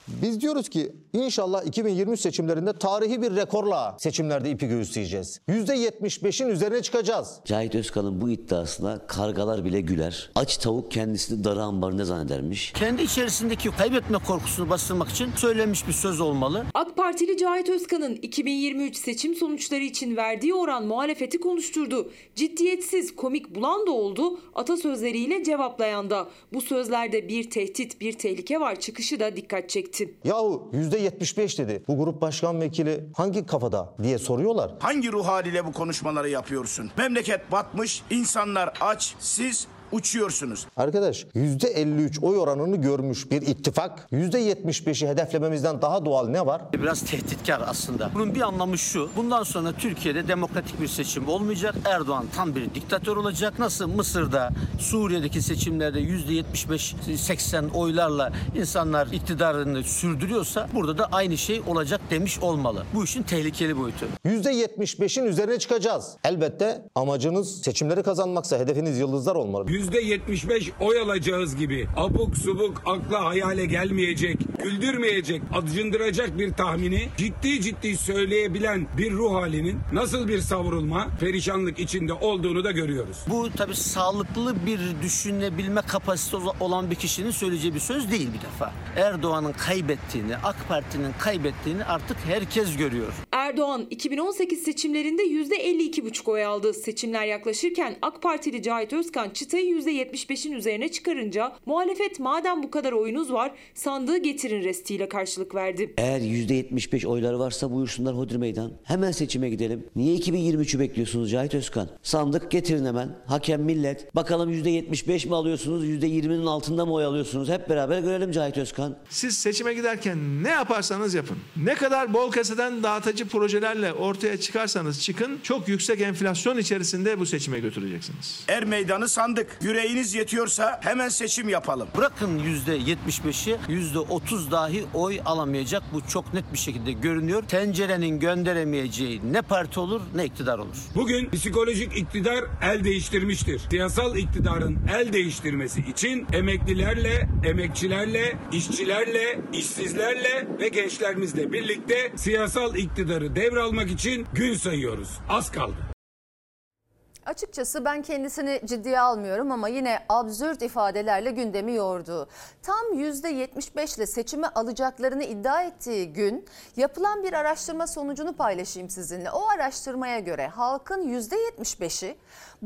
Biz diyoruz ki inşallah 2023 seçimlerinde tarihi bir rekorla seçimlerde ipi göğüsleyeceğiz. %75'in üzerine çıkacağız. Cahit Özkan'ın bu iddiasına kargalar bile güler. Aç tavuk kendisini darı ambarında zannedermiş. Kendi içerisindeki kaybetme korkusunu bastırmak için söylenmiş bir söz olmalı. AK Partili Cahit Özkan'ın 2023 seçim sonuçları için verdiği oran muhalefeti konuşturdu. Ciddiyetsiz, komik bulan da oldu, atasözleriyle cevaplayan da. Bu sözlerde bir tehdit, bir tehlike var çıkışı da dikkat çekti. Yahu %75 dedi. Bu grup başkan vekili hangi kafada diye soruyorlar. Hangi ruh haliyle bu konuşmaları yapıyorsun? Memleket batmış, insanlar aç, siz uçuyorsunuz. Arkadaş %53 oy oranını görmüş bir ittifak %75'i hedeflememizden daha doğal ne var? Biraz tehditkar aslında. Bunun bir anlamı şu. Bundan sonra Türkiye'de demokratik bir seçim olmayacak. Erdoğan tam bir diktatör olacak. Nasıl Mısır'da, Suriye'deki seçimlerde %75-80 oylarla insanlar iktidarını sürdürüyorsa burada da aynı şey olacak demiş olmalı. Bu işin tehlikeli boyutu. %75'in üzerine çıkacağız. Elbette amacınız seçimleri kazanmaksa hedefiniz yıldızlar olmalı. %75 oy alacağız gibi abuk subuk akla hayale gelmeyecek, güldürmeyecek, acındıracak bir tahmini ciddi ciddi söyleyebilen bir ruh halinin nasıl bir savrulma, perişanlık içinde olduğunu da görüyoruz. Bu tabii sağlıklı bir düşünebilme kapasitesi olan bir kişinin söyleyeceği bir söz değil bir defa. Erdoğan'ın kaybettiğini, AK Parti'nin kaybettiğini artık herkes görüyor. Erdoğan 2018 seçimlerinde %52,5 oy aldı. Seçimler yaklaşırken AK Partili Cahit Özkan çıtayı %75'in üzerine çıkarınca muhalefet madem bu kadar oyunuz var sandığı getirin restiyle karşılık verdi. Eğer %75 oyları varsa buyursunlar hodri meydan. Hemen seçime gidelim. Niye 2023'ü bekliyorsunuz Cahit Özkan? Sandık getirin hemen. Hakem millet. Bakalım %75 mi alıyorsunuz? %20'nin altında mı oy alıyorsunuz? Hep beraber görelim Cahit Özkan. Siz seçime giderken ne yaparsanız yapın. Ne kadar bol keseden dağıtıcı projelerle ortaya çıkarsanız çıkın çok yüksek enflasyon içerisinde bu seçime götüreceksiniz. Er meydanı sandık. Yüreğiniz yetiyorsa hemen seçim yapalım. Bırakın %75'i %30 dahi oy alamayacak. Bu çok net bir şekilde görünüyor. Tencerenin gönderemeyeceği ne parti olur ne iktidar olur. Bugün psikolojik iktidar el değiştirmiştir. Siyasal iktidarın el değiştirmesi için emeklilerle, emekçilerle, işçilerle, işsizlerle ve gençlerimizle birlikte siyasal iktidarı devralmak için gün sayıyoruz. Az kaldı. Açıkçası ben kendisini ciddiye almıyorum ama yine absürt ifadelerle gündemi yordu. Tam %75 ile seçimi alacaklarını iddia ettiği gün yapılan bir araştırma sonucunu paylaşayım sizinle. O araştırmaya göre halkın %75'i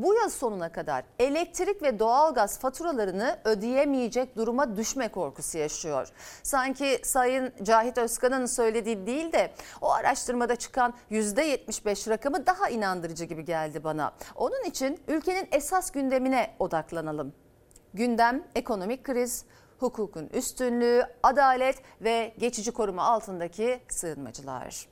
bu yıl sonuna kadar elektrik ve doğalgaz faturalarını ödeyemeyecek duruma düşme korkusu yaşıyor. Sanki Sayın Cahit Özkan'ın söylediği değil de o araştırmada çıkan %75 rakamı daha inandırıcı gibi geldi bana. Onun için ülkenin esas gündemine odaklanalım. Gündem ekonomik kriz, hukukun üstünlüğü, adalet ve geçici koruma altındaki sığınmacılar.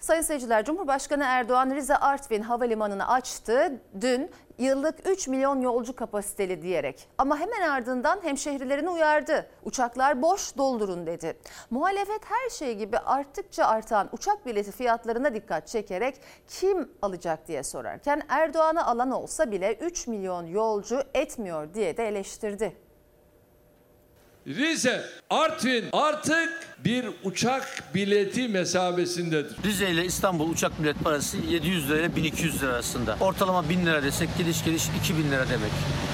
Sayın seyirciler, Cumhurbaşkanı Erdoğan Rize Artvin Havalimanı'nı açtı. Dün yıllık 3 milyon yolcu kapasiteli diyerek. Ama hemen ardından hemşehrilerini uyardı. Uçaklar boş doldurun dedi. Muhalefet her şey gibi arttıkça artan uçak bileti fiyatlarına dikkat çekerek kim alacak diye sorarken Erdoğan'a alan olsa bile 3 milyon yolcu etmiyor diye de eleştirdi. Rize, Artvin artık bir uçak bileti mesabesindedir. Rize ile İstanbul uçak bilet parası 700 lira ile 1200 lira arasında. Ortalama 1000 lira desek gidiş geliş 2000 lira demek.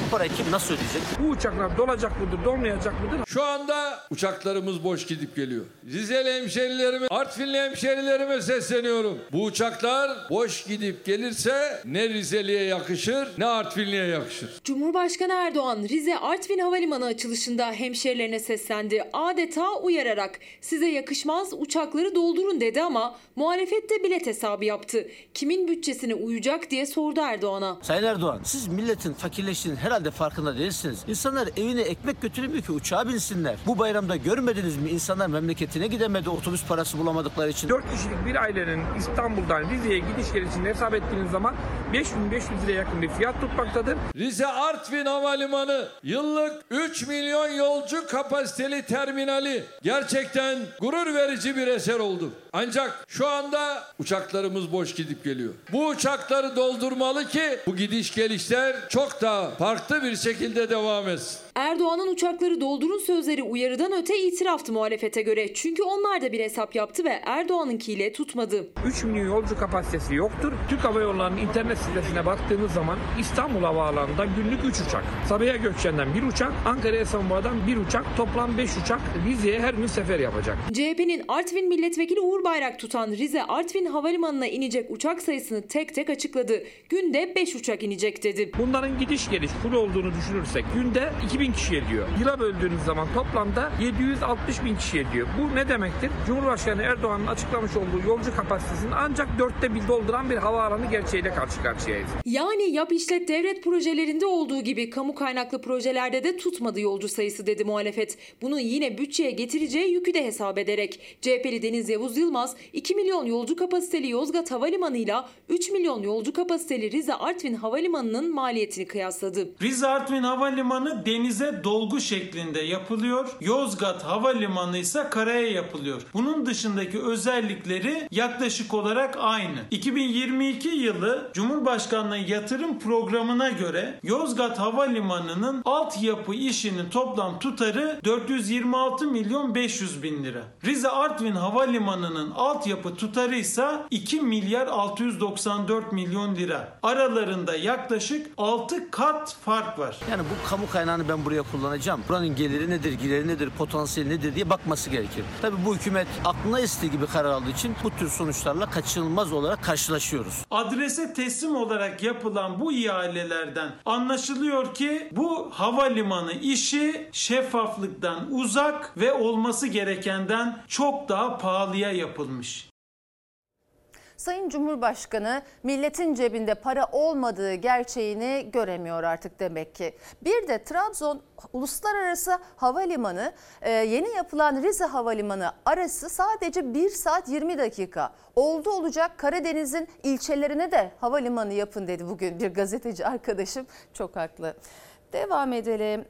Bu parayı kim nasıl ödeyecek? Bu uçaklar dolacak mıdır, dolmayacak mıdır? Şu anda uçaklarımız boş gidip geliyor. Rizeli hemşerilerime, Artvinli hemşerilerime sesleniyorum. Bu uçaklar boş gidip gelirse ne Rizeli'ye yakışır ne Artvinli'ye yakışır. Cumhurbaşkanı Erdoğan Rize Artvin Havalimanı açılışında hemşerilerine seslendi. Adeta uyararak size yakışmaz uçakları doldurun dedi ama muhalefet de bilet hesabı yaptı. Kimin bütçesine uyacak diye sordu Erdoğan'a. Sayın Erdoğan siz milletin fakirleştiğinin herhalde farkında değilsiniz. İnsanlar evine ekmek götüremiyor ki uçağa binsinler. Bu bayramda görmediniz mi insanlar memleketine gidemedi otobüs parası bulamadıkları için. 4 kişilik bir ailenin İstanbul'dan Rize'ye gidiş gelişini hesap ettiğiniz zaman 5500 liraya yakın bir fiyat tutmaktadır. Rize Artvin Havalimanı yıllık 3 milyon yolcu kapasiteli terminali gerçekten gurur verici bir eser oldu. Ancak şu anda uçaklarımız boş gidip geliyor. Bu uçakları doldurmalı ki bu gidiş gelişler çok daha farklı bir şekilde devam etsin. Erdoğan'ın uçakları doldurun sözleri uyarıdan öte itiraftı muhalefete göre. Çünkü onlar da bir hesap yaptı ve Erdoğan'ınkiyle tutmadı. 3 milyon yolcu kapasitesi yoktur. Türk Hava Yolları'nın internet sitesine baktığınız zaman İstanbul Havaalanı'nda günlük 3 uçak. Sabiha Gökçen'den 1 uçak, Ankara'ya savunmadan 1 uçak, toplam 5 uçak Rize'ye her gün sefer yapacak. CHP'nin Artvin milletvekili Uğur Bayrak tutan Rize Artvin Havalimanı'na inecek uçak sayısını tek tek açıkladı. Günde 5 uçak inecek dedi. Bunların gidiş geliş full olduğunu düşünürsek günde 2000 kişi ediyor. Yıla böldüğünüz zaman toplamda 760 bin kişi ediyor. Bu ne demektir? Cumhurbaşkanı Erdoğan'ın açıklamış olduğu yolcu kapasitesinin ancak dörtte bir dolduran bir havaalanı gerçeğiyle karşı karşıyayız. Yani yap işlet devlet projelerinde olduğu gibi kamu kaynaklı projelerde de tutmadı yolcu sayısı dedi muhalefet. Bunu yine bütçeye getireceği yükü de hesap ederek. CHP'li Deniz Yavuz Yılmaz 2 milyon yolcu kapasiteli Yozgat Havalimanı ile 3 milyon yolcu kapasiteli Rize Artvin Havalimanı'nın maliyetini kıyasladı. Rize Artvin Havalimanı denize dolgu şeklinde yapılıyor. Yozgat Havalimanı ise karaya yapılıyor. Bunun dışındaki özellikleri yaklaşık olarak aynı. 2022 yılı Cumhurbaşkanlığı yatırım programına göre Yozgat Havalimanı'nın altyapı işinin toplam tutarı 426 milyon 500 bin lira. Rize Artvin Havalimanı'nın altyapı tutarı ise 2 milyar 694 milyon lira. Aralarında yaklaşık 6 kat fark var. Yani bu kamu kaynağını ben buraya kullanacağım. Buranın geliri nedir, gideri nedir, potansiyeli nedir diye bakması gerekir. Tabii bu hükümet aklına estiği gibi karar aldığı için bu tür sonuçlarla kaçınılmaz olarak karşılaşıyoruz. Adrese teslim olarak yapılan bu ihalelerden anlaşılıyor ki bu havalimanı işi şeffaflıktan uzak ve olması gerekenden çok daha pahalıya yapılmış. Sayın Cumhurbaşkanı milletin cebinde para olmadığı gerçeğini göremiyor artık demek ki. Bir de Trabzon Uluslararası Havalimanı e, yeni yapılan Rize Havalimanı arası sadece 1 saat 20 dakika. Oldu olacak Karadeniz'in ilçelerine de havalimanı yapın dedi bugün bir gazeteci arkadaşım. Çok haklı. Devam edelim.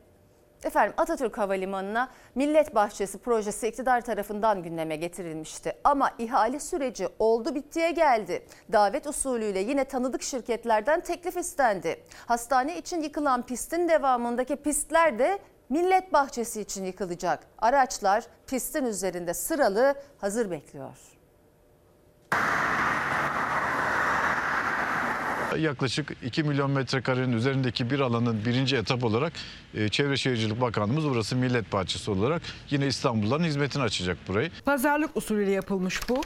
Efendim Atatürk Havalimanı'na Millet Bahçesi projesi iktidar tarafından gündeme getirilmişti. Ama ihale süreci oldu bittiye geldi. Davet usulüyle yine tanıdık şirketlerden teklif istendi. Hastane için yıkılan pistin devamındaki pistler de Millet Bahçesi için yıkılacak. Araçlar pistin üzerinde sıralı hazır bekliyor. Yaklaşık 2 milyon metrekarenin üzerindeki bir alanın birinci etap olarak e, Çevre Şehircilik Bakanlığımız burası Millet Bahçesi olarak yine İstanbul'dan hizmetini açacak burayı. Pazarlık usulüyle yapılmış bu.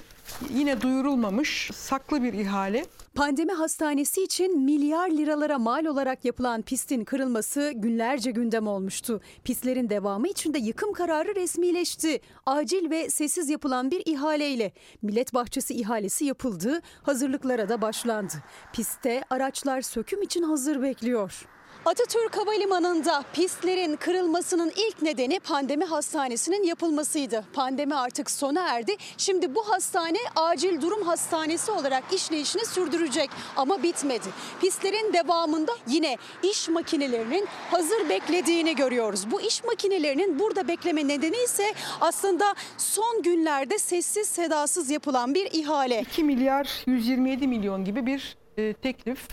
Yine duyurulmamış saklı bir ihale. Pandemi hastanesi için milyar liralara mal olarak yapılan pistin kırılması günlerce gündem olmuştu. Pistlerin devamı için de yıkım kararı resmileşti. Acil ve sessiz yapılan bir ihaleyle Millet Bahçesi ihalesi yapıldı, hazırlıklara da başlandı. Piste araçlar söküm için hazır bekliyor. Atatürk Havalimanı'nda pistlerin kırılmasının ilk nedeni pandemi hastanesinin yapılmasıydı. Pandemi artık sona erdi. Şimdi bu hastane acil durum hastanesi olarak işleyişini sürdürecek ama bitmedi. Pistlerin devamında yine iş makinelerinin hazır beklediğini görüyoruz. Bu iş makinelerinin burada bekleme nedeni ise aslında son günlerde sessiz sedasız yapılan bir ihale. 2 milyar 127 milyon gibi bir e, teklif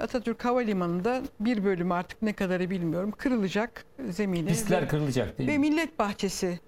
Atatürk Havalimanı'nda bir bölümü artık ne kadarı bilmiyorum kırılacak zemini. Pistler ve- kırılacak değil Ve mi? Millet Bahçesi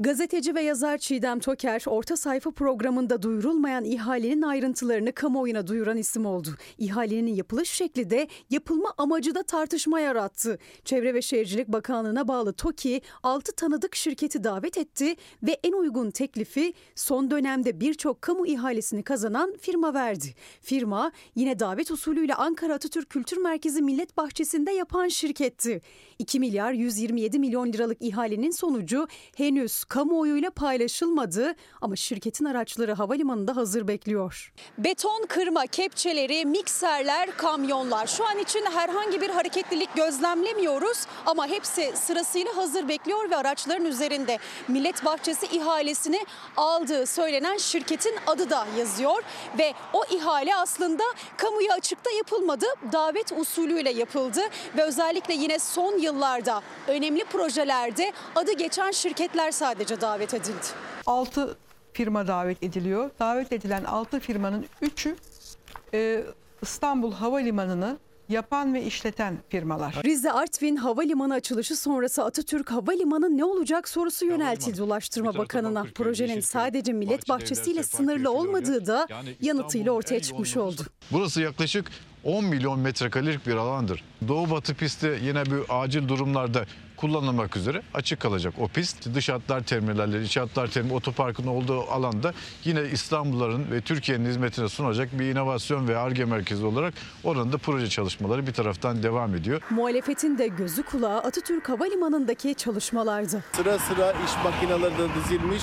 Gazeteci ve yazar Çiğdem Toker, orta sayfa programında duyurulmayan ihalenin ayrıntılarını kamuoyuna duyuran isim oldu. İhalenin yapılış şekli de yapılma amacı da tartışma yarattı. Çevre ve Şehircilik Bakanlığı'na bağlı TOKİ 6 tanıdık şirketi davet etti ve en uygun teklifi son dönemde birçok kamu ihalesini kazanan firma verdi. Firma yine davet usulüyle Ankara Atatürk Kültür Merkezi Millet Bahçesi'nde yapan şirketti. 2 milyar 127 milyon liralık ihalenin sonucu henüz kamuoyuyla paylaşılmadı ama şirketin araçları havalimanında hazır bekliyor. Beton kırma kepçeleri, mikserler, kamyonlar. Şu an için herhangi bir hareketlilik gözlemlemiyoruz ama hepsi sırasıyla hazır bekliyor ve araçların üzerinde Millet Bahçesi ihalesini aldığı söylenen şirketin adı da yazıyor ve o ihale aslında kamuya açıkta yapılmadı. Davet usulüyle yapıldı ve özellikle yine son yıllarda önemli projelerde adı geçen şirketler sadece davet edildi. 6 firma davet ediliyor. Davet edilen 6 firmanın 3'ü e, İstanbul Havalimanı'nı yapan ve işleten firmalar. Rize Artvin Havalimanı açılışı sonrası Atatürk Havalimanı ne olacak sorusu yöneltildi Ulaştırma Bakanı'na. Projenin sadece Millet Bahçesi'yle sınırlı olmadığı da yanıtıyla ortaya çıkmış oldu. Burası yaklaşık 10 milyon metrekarelik bir alandır. Doğu batı pisti yine bir acil durumlarda kullanılmak üzere açık kalacak o pist. Dış hatlar terminalleri, iç hatlar terminali, otoparkın olduğu alanda yine İstanbulluların ve Türkiye'nin hizmetine sunacak bir inovasyon ve ARGE merkezi olarak oranın da proje çalışmaları bir taraftan devam ediyor. Muhalefetin de gözü kulağı Atatürk Havalimanı'ndaki çalışmalardı. Sıra sıra iş makineleri de dizilmiş.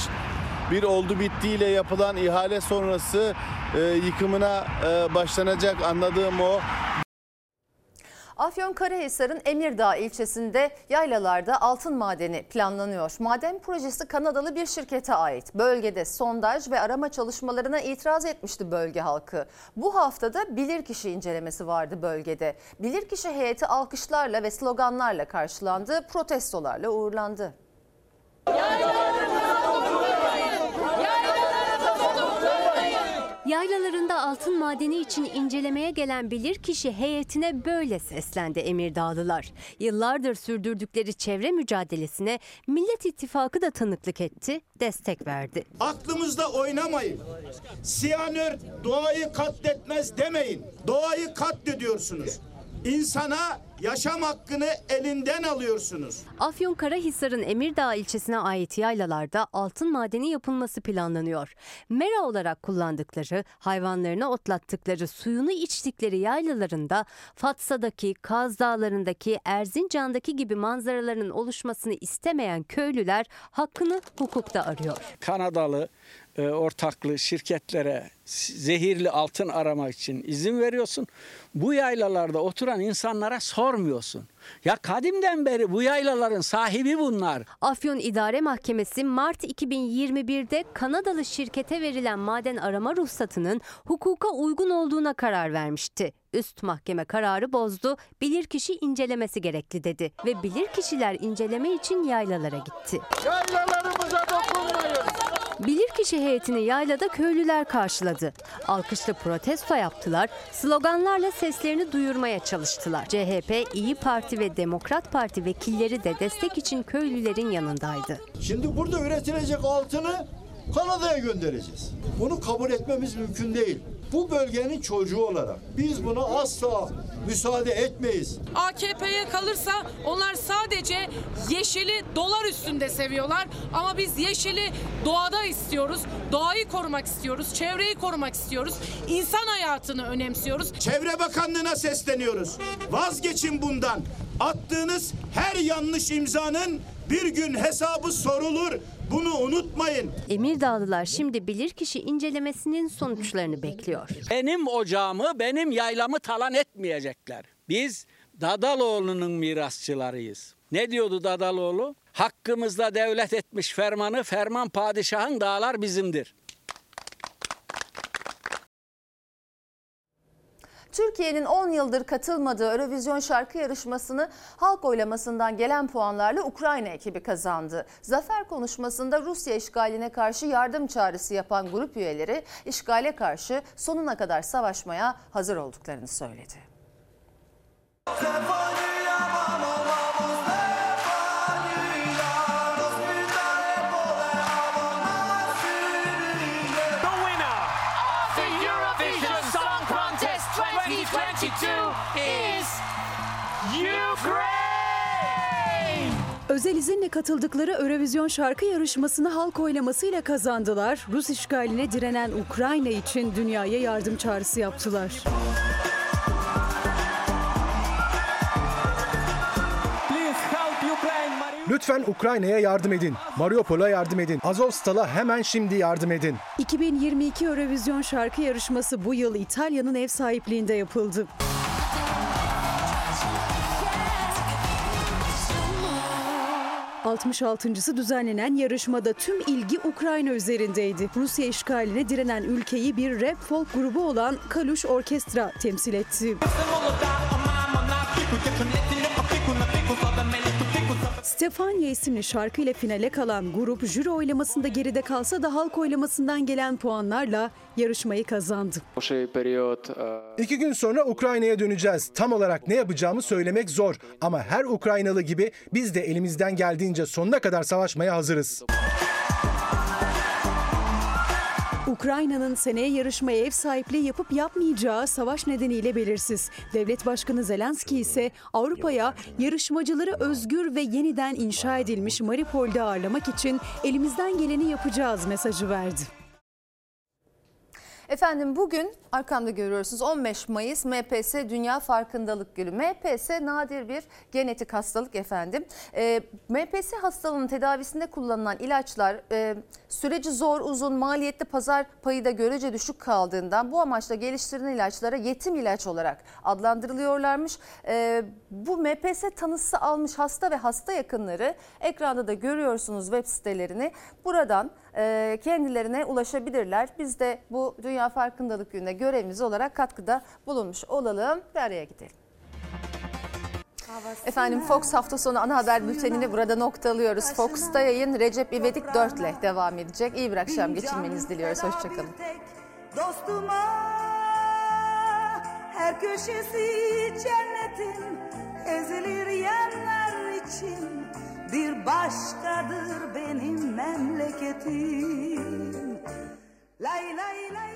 Bir oldu bittiyle yapılan ihale sonrası e, yıkımına e, başlanacak anladığım o. Afyonkarahisar'ın Emirdağ ilçesinde yaylalarda altın madeni planlanıyor. Maden projesi Kanadalı bir şirkete ait. Bölgede sondaj ve arama çalışmalarına itiraz etmişti bölge halkı. Bu haftada bilirkişi incelemesi vardı bölgede. Bilirkişi heyeti alkışlarla ve sloganlarla karşılandı, protestolarla uğurlandı. Yaylalarında altın madeni için incelemeye gelen bilirkişi heyetine böyle seslendi Emirdağlılar. Yıllardır sürdürdükleri çevre mücadelesine Millet İttifakı da tanıklık etti, destek verdi. Aklımızda oynamayın. Siyanür doğayı katletmez demeyin. Doğayı katlediyorsunuz. İnsana yaşam hakkını elinden alıyorsunuz. Afyonkarahisar'ın Emirdağ ilçesine ait yaylalarda altın madeni yapılması planlanıyor. Mera olarak kullandıkları, hayvanlarını otlattıkları, suyunu içtikleri yaylalarında Fatsa'daki, Kaz Dağları'ndaki, Erzincan'daki gibi manzaraların oluşmasını istemeyen köylüler hakkını hukukta arıyor. Kanadalı ortaklı şirketlere zehirli altın aramak için izin veriyorsun. Bu yaylalarda oturan insanlara sormuyorsun. Ya kadimden beri bu yaylaların sahibi bunlar. Afyon İdare Mahkemesi Mart 2021'de Kanadalı şirkete verilen maden arama ruhsatının hukuka uygun olduğuna karar vermişti. Üst mahkeme kararı bozdu, bilirkişi incelemesi gerekli dedi ve bilirkişiler inceleme için yaylalara gitti. Yaylalarımıza dokunmayın. Bilirkişi heyetini yaylada köylüler karşıladı. Alkışlı protesto yaptılar, sloganlarla seslerini duyurmaya çalıştılar. CHP, İyi Parti ve Demokrat Parti vekilleri de destek için köylülerin yanındaydı. Şimdi burada üretilecek altını Kanada'ya göndereceğiz. Bunu kabul etmemiz mümkün değil. Bu bölgenin çocuğu olarak biz buna asla müsaade etmeyiz. AKP'ye kalırsa onlar sadece yeşili dolar üstünde seviyorlar. Ama biz yeşili doğada istiyoruz. Doğayı korumak istiyoruz. Çevreyi korumak istiyoruz. İnsan hayatını önemsiyoruz. Çevre Bakanlığı'na sesleniyoruz. Vazgeçin bundan. Attığınız her yanlış imzanın bir gün hesabı sorulur. Bunu unutmayın. Emirdağlılar şimdi bilirkişi incelemesinin sonuçlarını bekliyor. Benim ocağımı, benim yaylamı talan etmeyecekler. Biz Dadaloğlu'nun mirasçılarıyız. Ne diyordu Dadaloğlu? Hakkımızda devlet etmiş fermanı, ferman padişahın dağlar bizimdir. Türkiye'nin 10 yıldır katılmadığı Eurovision şarkı yarışmasını halk oylamasından gelen puanlarla Ukrayna ekibi kazandı. Zafer konuşmasında Rusya işgaline karşı yardım çağrısı yapan grup üyeleri işgale karşı sonuna kadar savaşmaya hazır olduklarını söyledi. The Özel izinle katıldıkları Eurovision şarkı yarışmasını halk oylamasıyla kazandılar. Rus işgaline direnen Ukrayna için dünyaya yardım çağrısı yaptılar. Lütfen Ukrayna'ya yardım edin. Mariupol'a yardım edin. Azovstal'a hemen şimdi yardım edin. 2022 Eurovision şarkı yarışması bu yıl İtalya'nın ev sahipliğinde yapıldı. ...66.sı düzenlenen yarışmada tüm ilgi Ukrayna üzerindeydi. Rusya işgaline direnen ülkeyi bir rap folk grubu olan Kalush Orkestra temsil etti. Stefania isimli şarkıyla finale kalan grup jüri oylamasında geride kalsa da halk oylamasından gelen puanlarla yarışmayı kazandı. İki gün sonra Ukrayna'ya döneceğiz. Tam olarak ne yapacağımı söylemek zor. Ama her Ukraynalı gibi biz de elimizden geldiğince sonuna kadar savaşmaya hazırız. Ukrayna'nın seneye yarışmaya ev sahipliği yapıp yapmayacağı savaş nedeniyle belirsiz. Devlet Başkanı Zelenski ise Avrupa'ya yarışmacıları özgür ve yeniden inşa edilmiş Mariupol'de ağırlamak için elimizden geleni yapacağız mesajı verdi. Efendim bugün arkamda görüyorsunuz 15 Mayıs MPS Dünya Farkındalık Günü. MPS nadir bir genetik hastalık efendim. E, MPS hastalığının tedavisinde kullanılan ilaçlar e, süreci zor, uzun, maliyetli pazar payı da görece düşük kaldığından bu amaçla geliştirilen ilaçlara yetim ilaç olarak adlandırılıyorlarmış. E, bu MPS tanısı almış hasta ve hasta yakınları ekranda da görüyorsunuz web sitelerini. Buradan kendilerine ulaşabilirler. Biz de bu Dünya Farkındalık Günü'ne görevimiz olarak katkıda bulunmuş olalım ve araya gidelim. Efendim Fox hafta sonu ana haber bültenini burada noktalıyoruz. Fox'ta yayın Recep İvedik 4 ile devam edecek. İyi bir akşam geçirmenizi diliyoruz. Hoşçakalın. Dostuma her köşesi cennetin ezilir yerler için bir başkadır benim memleketim. Lay lay lay